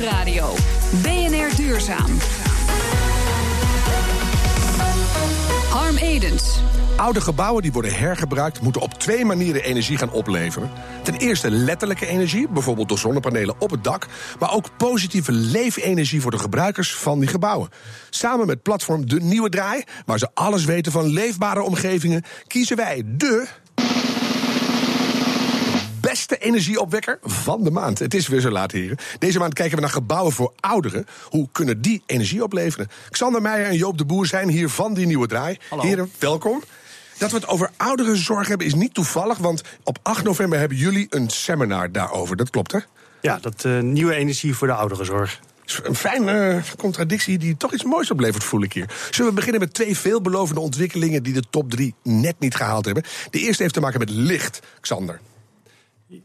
Nieuwsradio. BNR Duurzaam. Harm Edens. Oude gebouwen die worden hergebruikt moeten op twee manieren energie gaan opleveren. Ten eerste letterlijke energie, bijvoorbeeld door zonnepanelen op het dak, maar ook positieve leefenergie voor de gebruikers van die gebouwen. Samen met platform De Nieuwe Draai, waar ze alles weten van leefbare omgevingen, kiezen wij de beste energieopwekker van de maand. Het is weer zo laat, heren. Deze maand kijken we naar gebouwen voor ouderen. Hoe kunnen die energie opleveren? Xander Meijer en Joop de Boer zijn hier van die nieuwe draai. Hallo. Heren, welkom. Dat we het over ouderenzorg hebben is niet toevallig, want op 8 november hebben jullie een seminar daarover. Dat klopt, hè? Ja, dat eh, nieuwe energie voor de ouderenzorg. Een fijne contradictie die toch iets moois oplevert, voel ik hier. Zullen we beginnen met twee veelbelovende ontwikkelingen die de top 3 net niet gehaald hebben? De eerste heeft te maken met licht, Xander.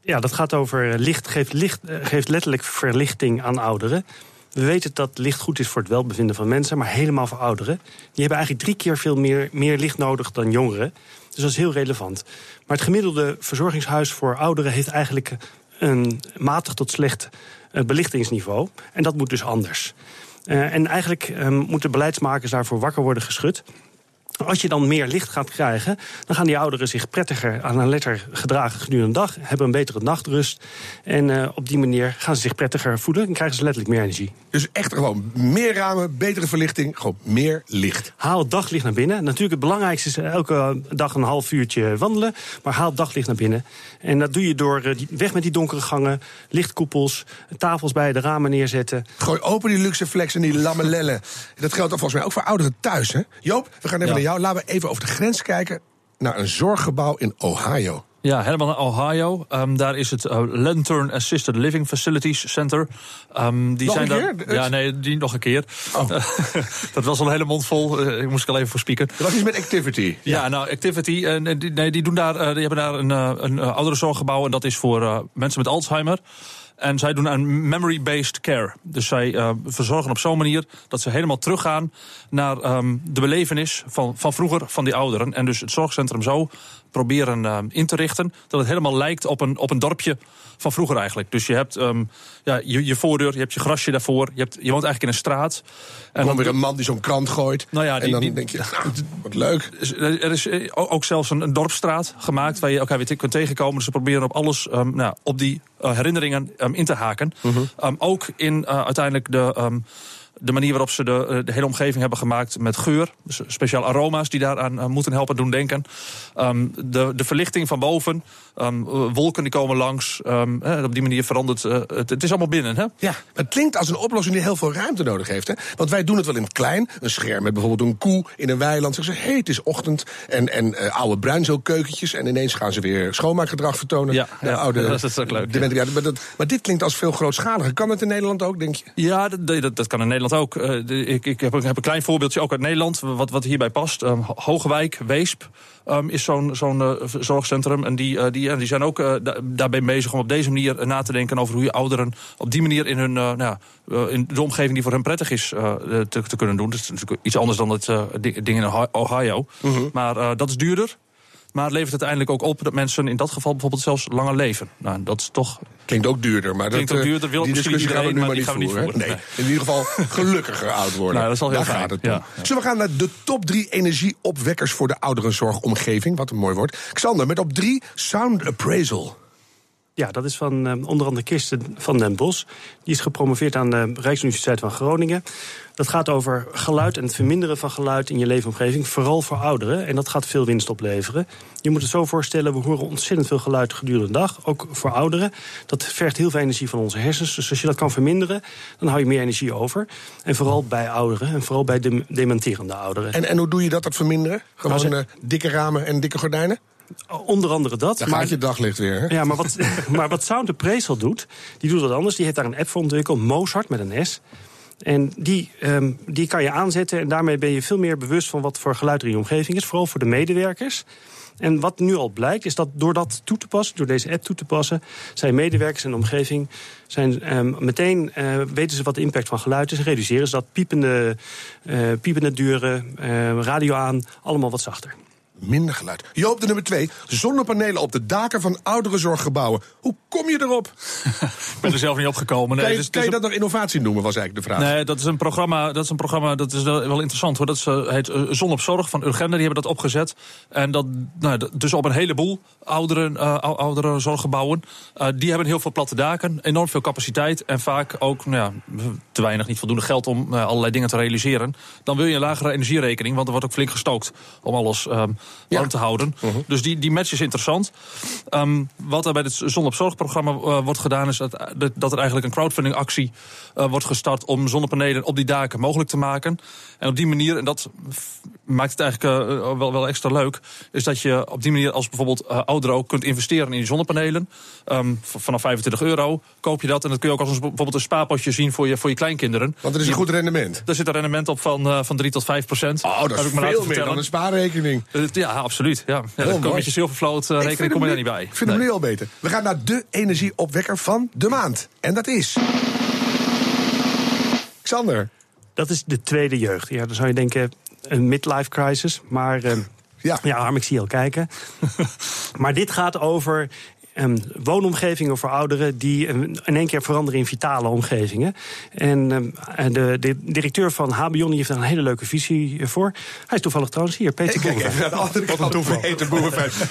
Ja, dat gaat over eh, licht geeft, licht, eh, geeft letterlijk verlichting aan ouderen. We weten dat licht goed is voor het welbevinden van mensen, maar helemaal voor ouderen. Die hebben eigenlijk drie keer veel meer, meer licht nodig dan jongeren. Dus dat is heel relevant. Maar het gemiddelde verzorgingshuis voor ouderen heeft eigenlijk een matig tot slecht eh, belichtingsniveau. En dat moet dus anders. En eigenlijk uh, moeten beleidsmakers daarvoor wakker worden geschud. Als je dan meer licht gaat krijgen, dan gaan die ouderen zich prettiger aan een letter gedragen gedurende de dag, hebben een betere nachtrust. En uh, op die manier gaan ze zich prettiger voelen en krijgen ze letterlijk meer energie. Dus echt gewoon meer ramen, betere verlichting, gewoon meer licht. Haal het daglicht naar binnen. Natuurlijk, het belangrijkste is elke dag een half uurtje wandelen, maar haal het daglicht naar binnen. En dat doe je door uh, die, weg met die donkere gangen, lichtkoepels, tafels bij de ramen neerzetten. Gooi open die luxe flex en die lamellellen. Dat geldt volgens mij ook voor ouderen thuis, hè? Joop, we gaan even ja. naar jou. Laten we even over de grens kijken naar een zorggebouw in Ohio. Ja, helemaal naar Ohio. Um, daar is het uh, Lantern Assisted Living Facilities Center. Um, die nog zijn een daar? Ja, nee, die nog een keer. Oh. dat was al een hele mond vol. Uh, ik moest ik al even voor spieken. Dat is met Activity. Ja, ja nou, Activity. Uh, die, nee, die, doen daar, die hebben daar een, een ouderenzorggebouw. En dat is voor mensen met Alzheimer. En zij doen aan memory-based care. Dus zij uh, verzorgen op zo'n manier dat ze helemaal teruggaan naar um, de belevenis van, van vroeger van die ouderen. En dus het zorgcentrum zo proberen uh, in te richten dat het helemaal lijkt op een, op een dorpje van vroeger eigenlijk. Dus je hebt um, ja, je, je voordeur, je hebt je grasje daarvoor, je, hebt, je woont eigenlijk in een straat. En dan weer een man die zo'n krant gooit. Nou ja, die, en dan die, denk je, nou, wat leuk. Er is ook zelfs een, een dorpsstraat gemaakt waar je elkaar weer kunt tegenkomen. Dus ze proberen op alles, um, nou, op die uh, herinneringen in te haken. -huh. um, ook in uh, uiteindelijk de de manier waarop ze de, de, hele omgeving hebben gemaakt met geur. Dus speciaal aroma's die daaraan moeten helpen doen denken. Um, de, de verlichting van boven. Um, wolken die komen langs. Um, hè, op die manier verandert uh, het. Het is allemaal binnen. Hè? Ja, het klinkt als een oplossing die heel veel ruimte nodig heeft. Hè? Want wij doen het wel in het klein. Een scherm met bijvoorbeeld een koe in een weiland. Zeggen ze, hé, hey, het is ochtend. En, en uh, oude bruinzeelkeukentjes. En ineens gaan ze weer schoonmaakgedrag vertonen. Ja, ja oude, dat is ook leuk. Ja. Ja, maar, dat, maar dit klinkt als veel grootschaliger. Kan het in Nederland ook, denk je? Ja, dat, dat, dat kan in Nederland ook. Uh, de, ik, ik heb, een, heb, een klein voorbeeldje ook uit Nederland, wat, wat hierbij past. Um, Hogewijk, Weesp um, is zo'n zo'n uh, zorgcentrum. En die, uh, die, die zijn ook da daarbij bezig om op deze manier na te denken over hoe je ouderen op die manier in, hun, nou, in de omgeving die voor hen prettig is te, te, kunnen doen. Dat is natuurlijk iets anders dan het ding in Ohio. Mhm. -huh. Maar dat is duurder. Maar het levert uiteindelijk ook op dat mensen in dat geval bijvoorbeeld zelfs langer leven. Nou, dat is toch. Klinkt ook duurder, maar Klinkt dat, ook duurder, wil die discussie gaan we nu maar, niet voeren. Niet voeren. Nee. nee. in ieder geval gelukkiger oud worden. Nou, dat is al heel Daar fijn. gaat het ja, om. Ja. Zullen we gaan naar de top drie energieopwekkers voor de ouderenzorgomgeving? Wat een mooi woord. Xander, met op drie Sound Appraisal. Ja, dat is van uh, onder andere Kirsten van den Bos. Die is gepromoveerd aan de Rijksuniversiteit van Groningen. Dat gaat over geluid en het verminderen van geluid in je leefomgeving. Vooral voor ouderen. En dat gaat veel winst opleveren. Je moet het zo voorstellen, we horen ontzettend veel geluid gedurende de dag. Ook voor ouderen. Dat vergt heel veel energie van onze hersens. Dus als je dat kan verminderen, dan hou je meer energie over. En vooral bij ouderen. En vooral bij de dementerende ouderen. En, en hoe doe je dat, dat verminderen? Gewoon nou, uh, dikke ramen en dikke gordijnen? Onder andere dat. Dan gaat je daglicht weer. Hè? Ja, maar wat, maar wat Sound Appraisal doet, die doet wat anders. Die heeft daar een app voor ontwikkeld, Mozart met een S. En die, um, die kan je aanzetten en daarmee ben je veel meer bewust van wat voor geluid er in je omgeving is. Vooral voor de medewerkers. En wat nu al blijkt, is dat door dat toe te passen, door deze app toe te passen, zijn medewerkers en de omgeving zijn um, meteen uh, weten ze wat de impact van geluid is en reduceren ze dat piepende, uh, piepende uh, radio aan, allemaal wat zachter. Minder geluid. Joop, de nummer twee. Zonnepanelen op de daken van ouderenzorggebouwen. Hoe kom je erop? Ik ben er zelf niet opgekomen. Nee, kan je, dus kan je dat nog innovatie noemen, was eigenlijk de vraag. Nee, dat is een programma, dat is, een programma, dat is wel, interessant hoor. Dat is, eh, heet eh, Zon op Zorg van Urgenda, die hebben dat opgezet. En dat, nou, dus op een heleboel ouderen, eh, ou- oudere zorggebouwen. Die hebben heel veel platte daken, enorm veel capaciteit. En vaak ook nou ja, te weinig, niet voldoende geld om allerlei dingen te realiseren. Dan wil je een lagere energierekening, want er wordt ook flink gestookt om alles ehm Ja. warm te houden. Dus die, die match is interessant. Ehm, wat er bij het Zon op Zorg-programma eh, wordt gedaan, is dat, dat- er eigenlijk een crowdfunding-actie eh, wordt gestart om zonnepanelen op die daken mogelijk te maken. En op die manier, en dat maakt het eigenlijk eh, wel, wel extra leuk, is dat je op die manier als bijvoorbeeld ouderen ook kunt investeren in die zonnepanelen. Ehm, vanaf 25 euro koop je dat. En dat kun je ook als een, bijvoorbeeld een spaarpotje zien voor je, voor je kleinkinderen. Want er is een goed rendement. Daar zit een rendement op van, van 3 tot 5 procent. Oh, dat is veel meer dan een spaarrekening. Eh, Ja, absoluut. Ja. Ja, dan kom je mooi. met je zilvervloot eh, rekening kom je daar niet bij. Ik vind hem nu al beter. We gaan naar de energieopwekker van de maand. En dat is... Xander. Dat is de tweede jeugd. Ja, dan zou je denken, een midlife crisis. Maar eh, Ja. ja, Harm, ik zie je al kijken. maar dit gaat over ehm, woonomgevingen voor ouderen... die eh, in één keer veranderen in vitale omgevingen. En ehm, en de, de directeur van Habion die heeft daar een hele leuke visie voor. Hij is toevallig trouwens hier, Peter Ik kijk even naar de andere kant van Peter.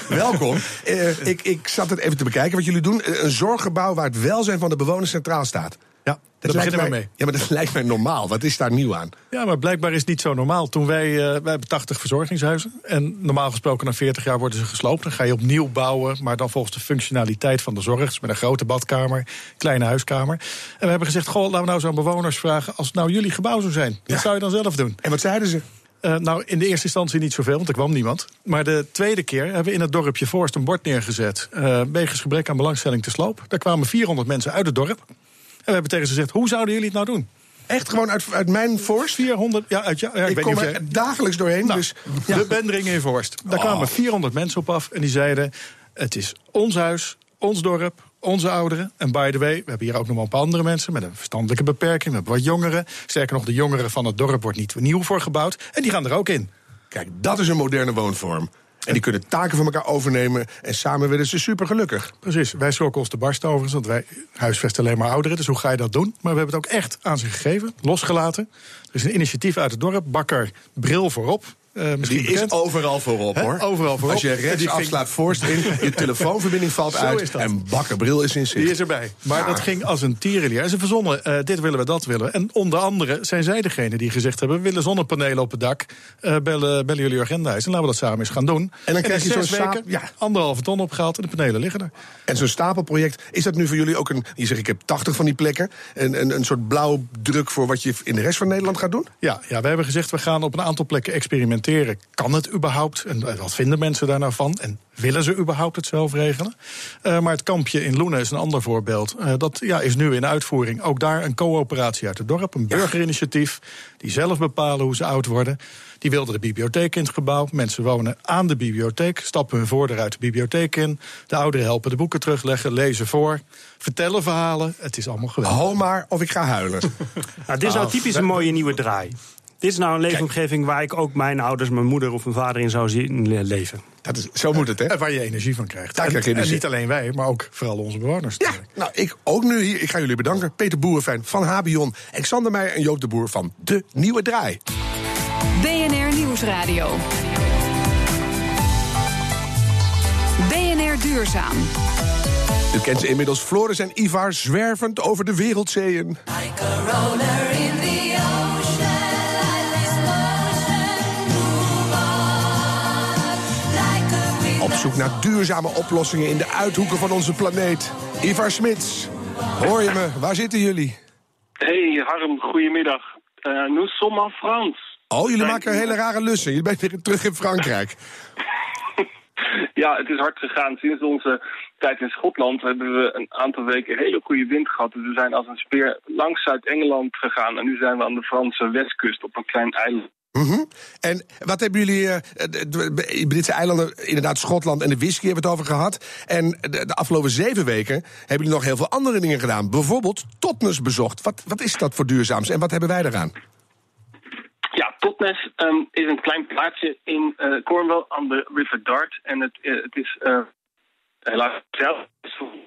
Welkom. Eh, ik, ik zat het even te bekijken wat jullie doen. Eh, Een zorggebouw waar het welzijn van de bewoners centraal staat. Ja, Dat daar lijkt mij, mee. Ja, maar dat lijkt mij normaal. Wat is daar nieuw aan? Ja, maar blijkbaar is het niet zo normaal. Toen wij, eh, wij hebben 80 verzorgingshuizen. En normaal gesproken na 40 jaar worden ze gesloopt. Dan ga je opnieuw bouwen, maar dan volgens de functionaliteit van de zorg. Dus met een grote badkamer, kleine huiskamer. En we hebben gezegd, goh, laten we nou zo'n bewoners vragen... als het nou jullie gebouw zou zijn. Wat Ja. zou je dan zelf doen? En wat zeiden ze? Eh, nou, in de eerste instantie niet zoveel, want er kwam niemand. Maar de tweede keer hebben we in het dorpje Voorst een bord neergezet. eh wegens gebrek aan belangstelling te sloop. Daar kwamen 400 mensen uit het dorp. En we hebben tegen ze gezegd, hoe zouden jullie het nou doen? Echt gewoon uit, uit mijn forst? 400, ja, uit, ja, ja, ik, Ik weet kom niet of er dagelijks doorheen. Nou, dus De Bendring in Vorst. Daar Oh. kwamen 400 mensen op af en die zeiden... het is ons huis, ons dorp, onze ouderen. En by the way, we hebben hier ook nog wel een paar andere mensen... met een verstandelijke beperking, we hebben wat jongeren. Sterker nog, de jongeren van het dorp wordt niet nieuw voor gebouwd. En die gaan er ook in. kijk, dat is een moderne woonvorm. En die kunnen taken van elkaar overnemen. En samen werden ze super gelukkig. Precies, wij schrokken ons de barst overigens, want wij huisvesten alleen maar ouderen. Dus hoe ga je dat doen? Maar we hebben het ook echt aan ze gegeven, losgelaten. Er is een initiatief uit het dorp, Bakker Bril voorop. Eh, Die is overal voorop, hoor. Overal voorop. Als je die rechts ging- afslaat Forst in, je telefoonverbinding valt uit... en bakkerbril is in zicht. Die is erbij. Maar Ja. dat ging als een tierenlier. En ze verzonnen, eh, dit willen we, dat willen we. En onder andere zijn zij degene die gezegd hebben... we willen zonnepanelen op het dak, eh, bellen, bellen jullie agendahuis... en laten we dat samen eens gaan doen. En dan krijg je zo'n weken saap- ja. anderhalve ton opgehaald... en de panelen liggen er. En zo'n stapelproject, is dat nu voor jullie ook een... je zegt, ik heb 80 van die plekken... een, een, een soort blauwdruk voor wat je in de rest van Nederland gaat doen? Ja, ja, we hebben gezegd, we gaan op een aantal plekken experimenteren. Kan het überhaupt? En eh, wat vinden mensen daar nou van? En willen ze überhaupt het zelf regelen? Eh, maar het kampje in Loenen is een ander voorbeeld. Eh, dat ja, is nu in uitvoering. Ook daar een coöperatie uit het dorp, een burgerinitiatief... die zelf bepalen hoe ze oud worden. Die wilden de bibliotheek in het gebouw. Mensen wonen aan de bibliotheek, stappen hun voordeur uit de bibliotheek in. De ouderen helpen de boeken terugleggen, lezen voor, vertellen verhalen. Het is allemaal geweldig. Hou maar of ik ga huilen. Nou, dit is nou typisch een mooie nieuwe draai. Dit is nou een leefomgeving waar ik ook mijn ouders, mijn moeder of mijn vader in zou zien eh, leven. Dat is, zo moet het, hè? En waar je energie van krijgt. Daar en, krijg je en energie. niet alleen wij, maar ook vooral onze bewoners. Ja, nou, ik ook nu hier. Ik ga jullie bedanken. Peter Boerenfijn van Habion, Xander Meijer en Joop de Boer van De Nieuwe Draai. BNR Nieuwsradio. BNR Duurzaam. U kent ze inmiddels. Floris en Ivar zwervend over de wereldzeeën. Op zoek naar duurzame oplossingen in de uithoeken van onze planeet. Ivar Smits, hoor je me? Waar zitten jullie? Hey Harm, goedemiddag. Uh, nous sommes en France. Oh, jullie maken hele rare lussen. Je bent weer terug in Frankrijk. Ja, het is hard gegaan. Sinds onze tijd in Schotland hebben we een aantal weken hele goede wind gehad. Dus we zijn als een speer langs Zuid-Engeland gegaan. En nu zijn we aan de Franse westkust op een klein eiland. Mhm. En wat hebben jullie, eh, de, Britse eilanden, inderdaad Schotland en de whisky hebben het over gehad. En de, de afgelopen zeven weken hebben jullie nog heel veel andere dingen gedaan. Bijvoorbeeld Totnes bezocht. Wat, wat is dat voor duurzaams en wat hebben wij daaraan? Ja, tot Totnes ehm, is een klein plaatsje in uh, Cornwall aan de River Dart. En het, uh, het is uh, helaas zelf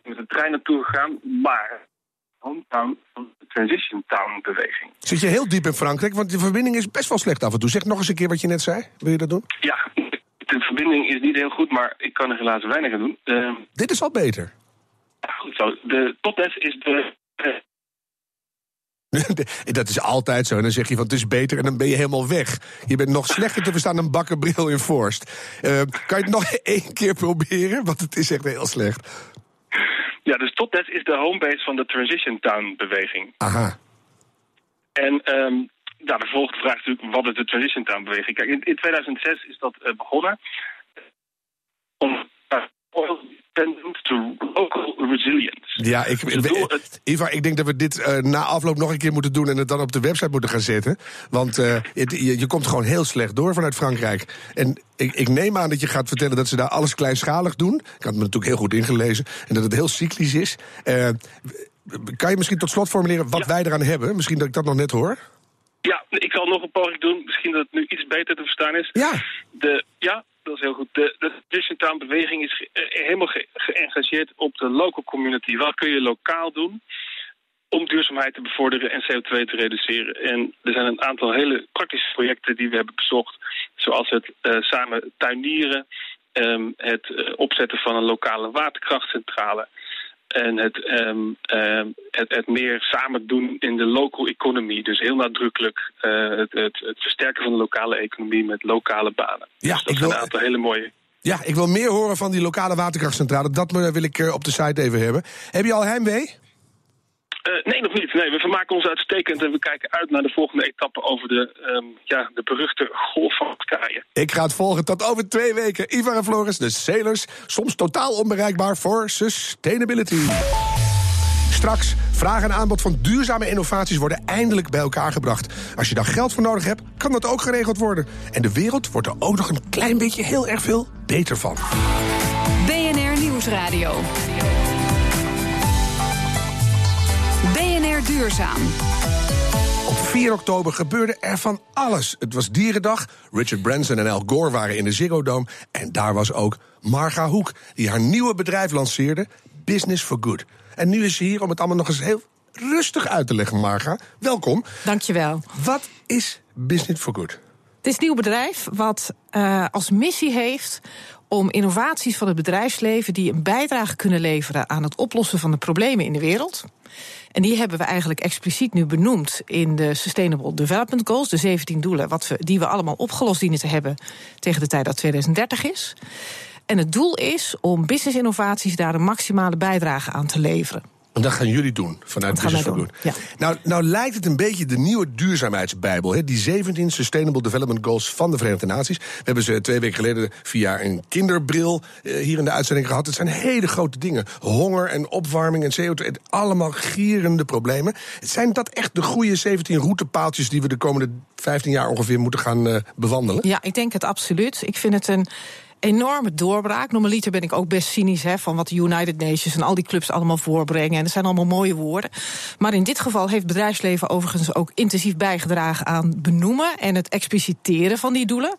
met de trein naartoe gegaan, maar hometown van de Transition Town beweging. Zit je heel diep in Frankrijk? Want de verbinding is best wel slecht af en toe. Zeg nog eens een keer wat je net zei. Wil je dat doen? Ja, de verbinding is niet heel goed, maar ik kan er helaas weinig aan doen. Uh, Dit is al beter. Ja, goed zo. De Totnes is de dat is altijd zo. En dan zeg je van het is beter en dan ben je helemaal weg. Je bent nog slechter te verstaan dan bakkenbril in Forst. Uh, kan je het nog één keer proberen? Want het is echt heel slecht. Ja, dus Totnet is de homebase van de Transition Town beweging. Aha. En um, ja, de volgende vraag is natuurlijk, wat is de Transition Town beweging? Kijk, in, in 2006 is dat uh, begonnen. Om oil to local resilience. Ja, ik, Dus Ivar, ik denk dat we dit uh, na afloop nog een keer moeten doen en het dan op de website moeten gaan zetten. Want uh, het, je, je, komt gewoon heel slecht door vanuit Frankrijk. En ik, ik, neem aan dat je gaat vertellen dat ze daar alles kleinschalig doen. Ik had me natuurlijk heel goed ingelezen. En dat het heel cyclisch is. Uh, kan je misschien tot slot formuleren wat Ja. wij eraan hebben? Misschien dat ik dat nog net hoor. Ja, ik zal nog een poging doen. Misschien dat het nu iets beter te verstaan is. Ja. De, ja, dat is heel goed. De, de Town beweging is ge- eh, helemaal ge- geëngageerd op de local community. Wat kun je lokaal doen om duurzaamheid te bevorderen en CO2 te reduceren? En er zijn een aantal hele praktische projecten die we hebben bezocht. Zoals het eh, samen tuinieren, ehm, het eh, opzetten van een lokale waterkrachtcentrale... En het, ehm, ehm, het, het meer samen doen in de local economy. Dus heel nadrukkelijk eh, het, het, het versterken van de lokale economie met lokale banen. Ja, dus dat ik wil- een aantal hele mooie. Ja, ik wil meer horen van die lokale waterkrachtcentrale. Dat eh, wil ik eh, op de site even hebben. Heb je al heimwee? Eh, nee, nog niet. Nee, we vermaken ons uitstekend en we kijken uit naar de volgende etappe over de, ehm, ja, de beruchte golf van Turkije. Ik ga het volgen tot over twee weken. Ivar en Floris, de Sailors, soms totaal onbereikbaar voor sustainability. Straks, vraag en aanbod van duurzame innovaties worden eindelijk bij elkaar gebracht. Als je daar geld voor nodig hebt, kan dat ook geregeld worden. En de wereld wordt er ook nog een klein beetje heel erg veel beter van. BNR Nieuwsradio. Duurzaam. Op 4 oktober gebeurde er van alles. Het was Dierendag. Richard Branson en Al Gore waren in de Ziggo Dome. En daar was ook Marga Hoek, die haar nieuwe bedrijf lanceerde, Business for Good. En nu is ze hier om het allemaal nog eens heel rustig uit te leggen, Marga. Welkom. Dankjewel. Wat is Business for Good? Het is een nieuw bedrijf wat eh, als missie heeft om innovaties van het bedrijfsleven die een bijdrage kunnen leveren aan het oplossen van de problemen in de wereld. En die hebben we eigenlijk expliciet nu benoemd in de Sustainable Development Goals, de 17 doelen, wat we, die we allemaal opgelost dienen te hebben tegen de tijd dat 2030 is. En het doel is om business innovaties daar een maximale bijdrage aan te leveren. En dat gaan jullie doen vanuit Dat Business doen, Nou, nou lijkt het een beetje de nieuwe duurzaamheidsbijbel. Hè? Die 17 Sustainable Development Goals van de Verenigde Naties. We hebben ze twee weken geleden via een kinderbril eh, hier in de uitzending gehad. Het zijn hele grote dingen. Honger en opwarming en CO2. het- Allemaal gierende problemen. Zijn dat echt de goede 17 routepaaltjes die we de komende 15 jaar ongeveer moeten gaan eh, bewandelen? Ja, ik denk het absoluut. Ik vind het een enorme doorbraak. Normaliter ben ik ook best cynisch hè, van wat de United Nations en al die clubs allemaal voorbrengen. En dat zijn allemaal mooie woorden. Maar in dit geval heeft bedrijfsleven overigens ook intensief bijgedragen aan benoemen en het expliciteren van die doelen.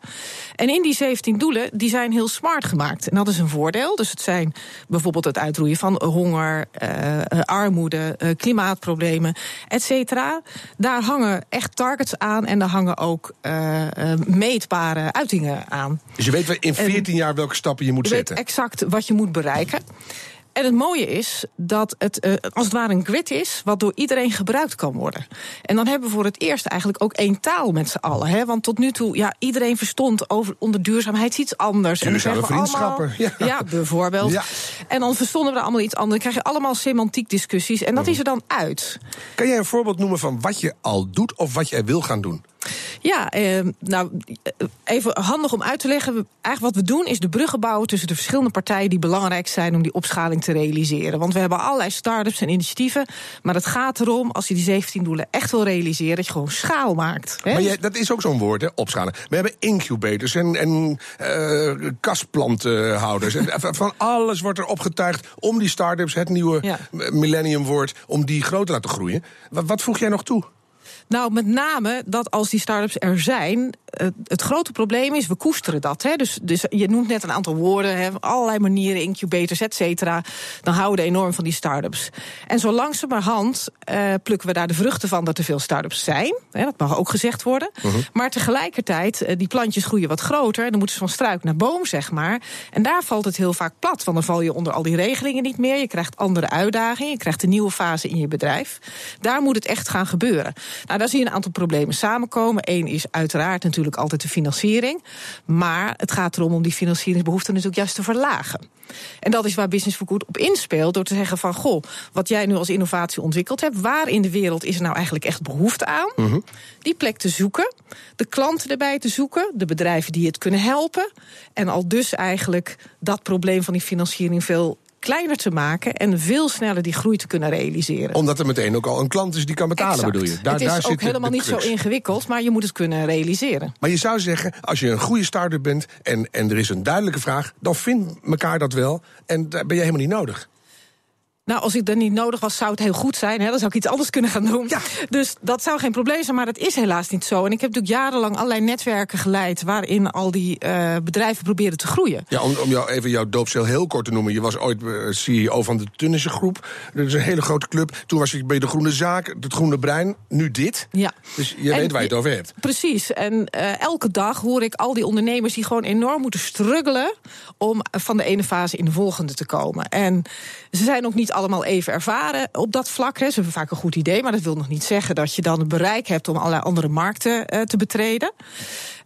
En in die 17 doelen, die zijn heel smart gemaakt. En dat is een voordeel. Dus het zijn bijvoorbeeld het uitroeien van honger, eh, eh, armoede, eh, klimaatproblemen, et cetera. Daar hangen echt targets aan en daar hangen ook eh, eh, meetbare uitingen aan. Dus je weet in 14 jaar welke stappen je moet Je weet zetten. exact wat je moet bereiken. En het mooie is dat het eh, als het ware een grid is wat door iedereen gebruikt kan worden. En dan hebben we voor het eerst eigenlijk ook één taal met z'n allen. Hè? Want tot nu toe, ja, iedereen verstond over, onder duurzaamheid iets anders. En dan Duurzame we allemaal- vriendschappen, ja. Ja. bijvoorbeeld. Ja. En dan verstonden we er allemaal iets anders. Dan krijg je allemaal semantiek discussies. En dat Mhm. is er dan uit. Kan jij een voorbeeld noemen van wat je al doet of wat jij wil gaan doen? Ja, eh, nou, even handig om uit te leggen. Eigenlijk wat we doen is de bruggen bouwen tussen de verschillende partijen die belangrijk zijn om die opschaling te realiseren. Want we hebben allerlei start-ups en initiatieven. Maar het gaat erom, als je die 17 doelen echt wil realiseren, dat je gewoon schaal maakt. Hè? Maar jij, dat is ook zo'n woord, hè, opschalen. We hebben incubators en, en eh, kastplantenhouders. En van- alles wordt er opgetuigd om die start-ups, het nieuwe Ja. millennium woord, om die groter te laten groeien. Wat, wat voeg jij nog toe? Nou, met name dat als die start-ups er zijn. Het grote probleem is, we koesteren dat. Hè? Dus, dus je noemt net een aantal woorden, hè, allerlei manieren, incubators, et cetera. Dan houden we enorm van die start-ups. En zo langzamerhand uh, plukken we daar de vruchten van dat er veel start-ups zijn. Hè, dat mag ook gezegd worden. Uh -huh. Maar tegelijkertijd, uh, die plantjes groeien wat groter. Dan moeten ze van struik naar boom, zeg maar. En daar valt het heel vaak plat. Want dan val je onder al die regelingen niet meer. Je krijgt andere uitdagingen. Je krijgt een nieuwe fase in je bedrijf. Daar moet het echt gaan gebeuren. Nou, daar zie je een aantal problemen samenkomen. Eén is uiteraard natuurlijk altijd de financiering. Maar het gaat erom om die financieringsbehoeften natuurlijk juist te verlagen. En dat is waar Business for Good op inspeelt. Door te zeggen van, goh, wat jij nu als innovatie ontwikkeld hebt... waar in de wereld is er nou eigenlijk echt behoefte aan? Uh -huh. Die plek te zoeken, de klanten erbij te zoeken... de bedrijven die het kunnen helpen. En al dus eigenlijk dat probleem van die financiering veel kleiner te maken en veel sneller die groei te kunnen realiseren. Omdat er meteen ook al een klant is die kan betalen, exact. bedoel je? Daar, het is daar ook zit helemaal niet zo ingewikkeld, maar je moet het kunnen realiseren. Maar je zou zeggen, als je een goede start-up bent en, en er is een duidelijke vraag, dan vindt elkaar dat wel en daar ben je helemaal niet nodig. Nou, als ik er niet nodig was, zou het heel goed zijn. Hè? Dan zou ik iets anders kunnen gaan doen. Ja. Dus dat zou geen probleem zijn, maar dat is helaas niet zo. En ik heb natuurlijk jarenlang allerlei netwerken geleid... waarin al die uh, bedrijven proberen te groeien. Ja, om, om jou, even jouw doopsel heel kort te noemen. Je was ooit uh, CEO van de Tunnisse Groep. Dat is een hele grote club. Toen was je bij de Groene Zaak, het Groene Brein. Nu dit. Ja. Dus je en, weet waar je het over hebt. Precies. En uh, elke dag hoor ik al die ondernemers... die gewoon enorm moeten struggelen... om van de ene fase in de volgende te komen. En ze zijn ook niet allemaal even ervaren op dat vlak. Hè. Ze hebben vaak een goed idee, maar dat wil nog niet zeggen dat je dan het bereik hebt om allerlei andere markten uh, te betreden.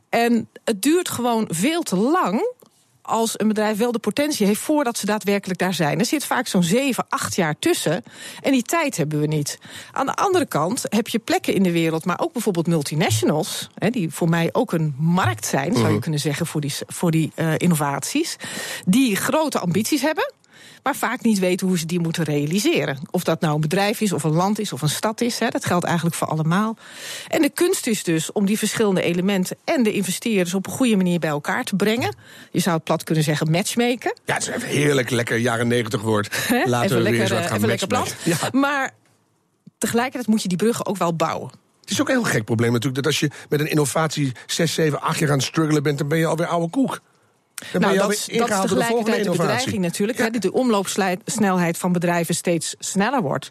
En het duurt gewoon veel te lang als een bedrijf wel de potentie heeft voordat ze daadwerkelijk daar zijn. Er zit vaak zo'n 7, 8 jaar tussen. En die tijd hebben we niet. Aan de andere kant heb je plekken in de wereld, maar ook bijvoorbeeld multinationals, hè, die voor mij ook een markt zijn, zou je kunnen zeggen, voor die, voor die uh, innovaties, die grote ambities hebben maar vaak niet weten hoe ze die moeten realiseren. Of dat nou een bedrijf is, of een land is, of een stad is. Hè, dat geldt eigenlijk voor allemaal. En de kunst is dus om die verschillende elementen en de investeerders op een goede manier bij elkaar te brengen. Je zou het plat kunnen zeggen matchmaken. Ja, het is even heerlijk lekker jaren negentig woord. Laten even we lekker, weer eens wat gaan even lekker plat. Ja. Maar tegelijkertijd moet je die bruggen ook wel bouwen. Het is ook een heel gek probleem natuurlijk dat als je met een innovatie 6, 7, 8 jaar aan het struggelen bent, dan ben je alweer oude koek. Dan nou, dat, is de tegelijkertijd de bedreiging natuurlijk. Ja. Hè, dat de omloopsnelheid van bedrijven steeds sneller wordt.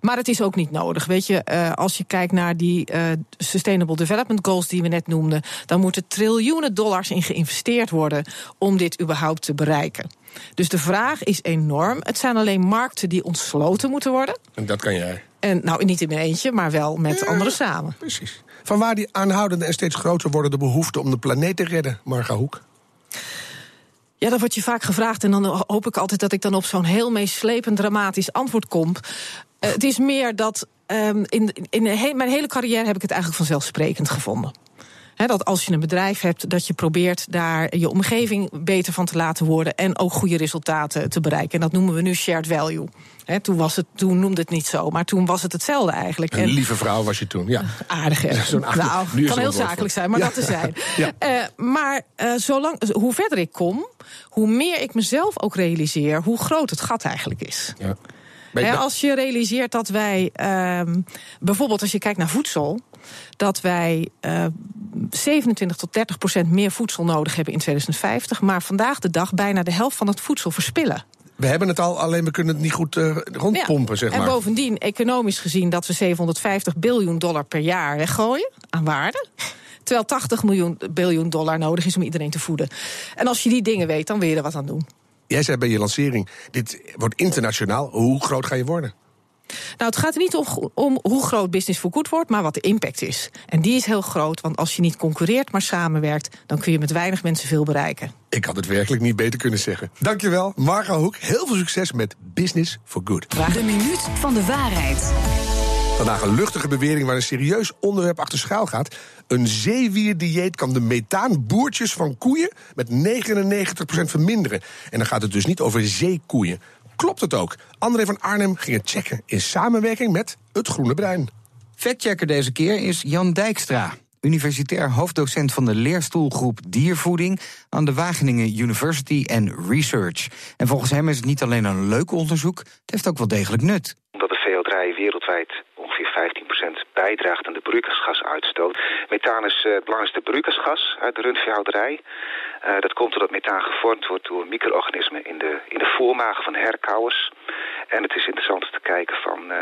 Maar het is ook niet nodig. Weet je, uh, als je kijkt naar die uh, Sustainable Development Goals die we net noemden, dan moeten triljoenen dollars in geïnvesteerd worden om dit überhaupt te bereiken. Dus de vraag is enorm. Het zijn alleen markten die ontsloten moeten worden. En dat kan jij. En nou, niet in mijn eentje, maar wel met Ja. anderen samen. Precies. Van waar die aanhoudende en steeds groter wordende behoefte om de planeet te redden, Marga Hoek? Ja, dat wordt je vaak gevraagd. En dan hoop ik altijd dat ik dan op zo'n heel meeslepend dramatisch antwoord kom. Uh, het is meer dat um, in, in mijn hele carrière heb ik het eigenlijk vanzelfsprekend gevonden. He, dat als je een bedrijf hebt, dat je probeert daar je omgeving beter van te laten worden en ook goede resultaten te bereiken. En dat noemen we nu shared value. He, toen, was het, toen noemde het niet zo, maar toen was het hetzelfde eigenlijk. Een En- lieve vrouw was je toen, ja. Aardig, hè? Nou, nu is kan heel zakelijk zijn, maar Ja. dat te zijn. Ja. Eh, maar eh, zolang, hoe verder ik kom, hoe meer ik mezelf ook realiseer hoe groot het gat eigenlijk is. ja. Als je realiseert dat wij, ehm, bijvoorbeeld als je kijkt naar voedsel, dat wij eh 27 tot 30 procent meer voedsel nodig hebben in 2050, maar vandaag de dag bijna de helft van het voedsel verspillen. we hebben het al, alleen we kunnen het niet goed eh, rondpompen, zeg en maar. bovendien, economisch gezien, dat we 750 biljoen dollar per jaar weggooien aan waarde. Terwijl 80 miljoen biljoen dollar nodig is om iedereen te voeden. En als je die dingen weet, dan wil je er wat aan doen. Jij zei bij je lancering, dit wordt internationaal. Hoe groot ga je worden? Nou, het gaat er niet om, om hoe groot Business for Good wordt, maar wat de impact is. En die is heel groot, want als je niet concurreert, maar samenwerkt, dan kun je met weinig mensen veel bereiken. Ik had het werkelijk niet beter kunnen zeggen. Dankjewel, Marga Hoek. Heel veel succes met Business for Good. De minuut van de waarheid. Vandaag een luchtige bewering waar een serieus onderwerp achter schuil gaat. Een zeewierdieet kan de methaanboertjes van koeien met 99% verminderen. En dan gaat het dus niet over zeekoeien. Klopt het ook? André van Arnhem ging het checken in samenwerking met het Groene Brein. Factchecker deze keer is Jan Dijkstra. Universitair hoofddocent van de leerstoelgroep Diervoeding aan de Wageningen University and Research. En volgens hem is het niet alleen een leuk onderzoek, het heeft ook wel degelijk nut. Omdat de VO3 wereldwijd ongeveer 15% bijdraagt aan de broeikasgasuitstoot. Methaan is het belangrijkste broeikasgas uit de rundveehouderij. dat komt doordat methaan gevormd wordt door micro-organismen in de, in de voormagen van herkauwers. En het is interessant te kijken van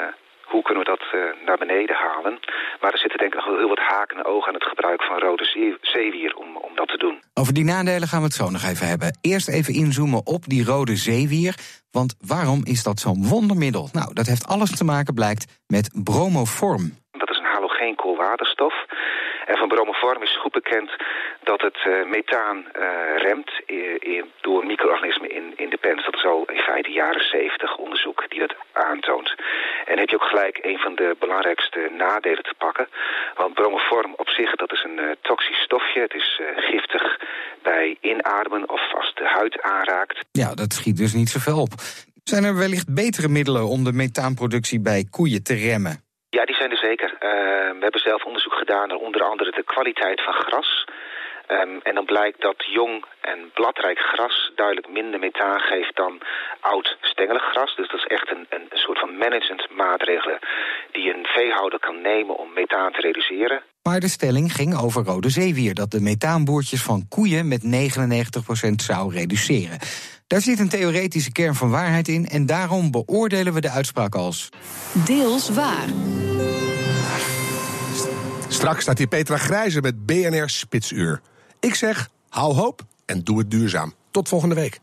hoe kunnen we dat uh, naar beneden halen. Maar er zitten denk ik nog wel heel wat haken en ogen aan het gebruik van rode zeewier om, om dat te doen. Over die nadelen gaan we het zo nog even hebben. Eerst even inzoomen op die rode zeewier. Want waarom is dat zo'n wondermiddel? Nou, dat heeft alles te maken, blijkt, met bromoform. Dat is een halogeen koolwaterstof. En van bromoform is goed bekend dat het uh, methaan uh, remt door micro-organismen in, in de pens. Dat is al in feite jaren 70 onderzoek die dat aantoont. En heb je ook gelijk een van de belangrijkste nadelen te pakken. Want bromoform op zich, dat is een toxisch stofje. Het is giftig bij inademen of als de huid aanraakt. Ja, dat schiet dus niet zoveel op. Zijn er wellicht betere middelen om de methaanproductie bij koeien te remmen? Ja, die zijn er zeker. we hebben zelf onderzoek gedaan naar onder andere de kwaliteit van gras. Um, en dan blijkt dat jong en bladrijk gras duidelijk minder methaan geeft dan oud stengelig gras. Dus dat is echt een, een soort van managementmaatregelen die een veehouder kan nemen om methaan te reduceren. Maar de stelling ging over rode zeewier, dat de methaanboertjes van koeien met 99% zou reduceren. Daar zit een theoretische kern van waarheid in en daarom beoordelen we de uitspraak als. Deels waar. Straks staat hier Petra Grijze met BNR Spitsuur. Ik zeg, hou hoop en doe het duurzaam. Tot volgende week.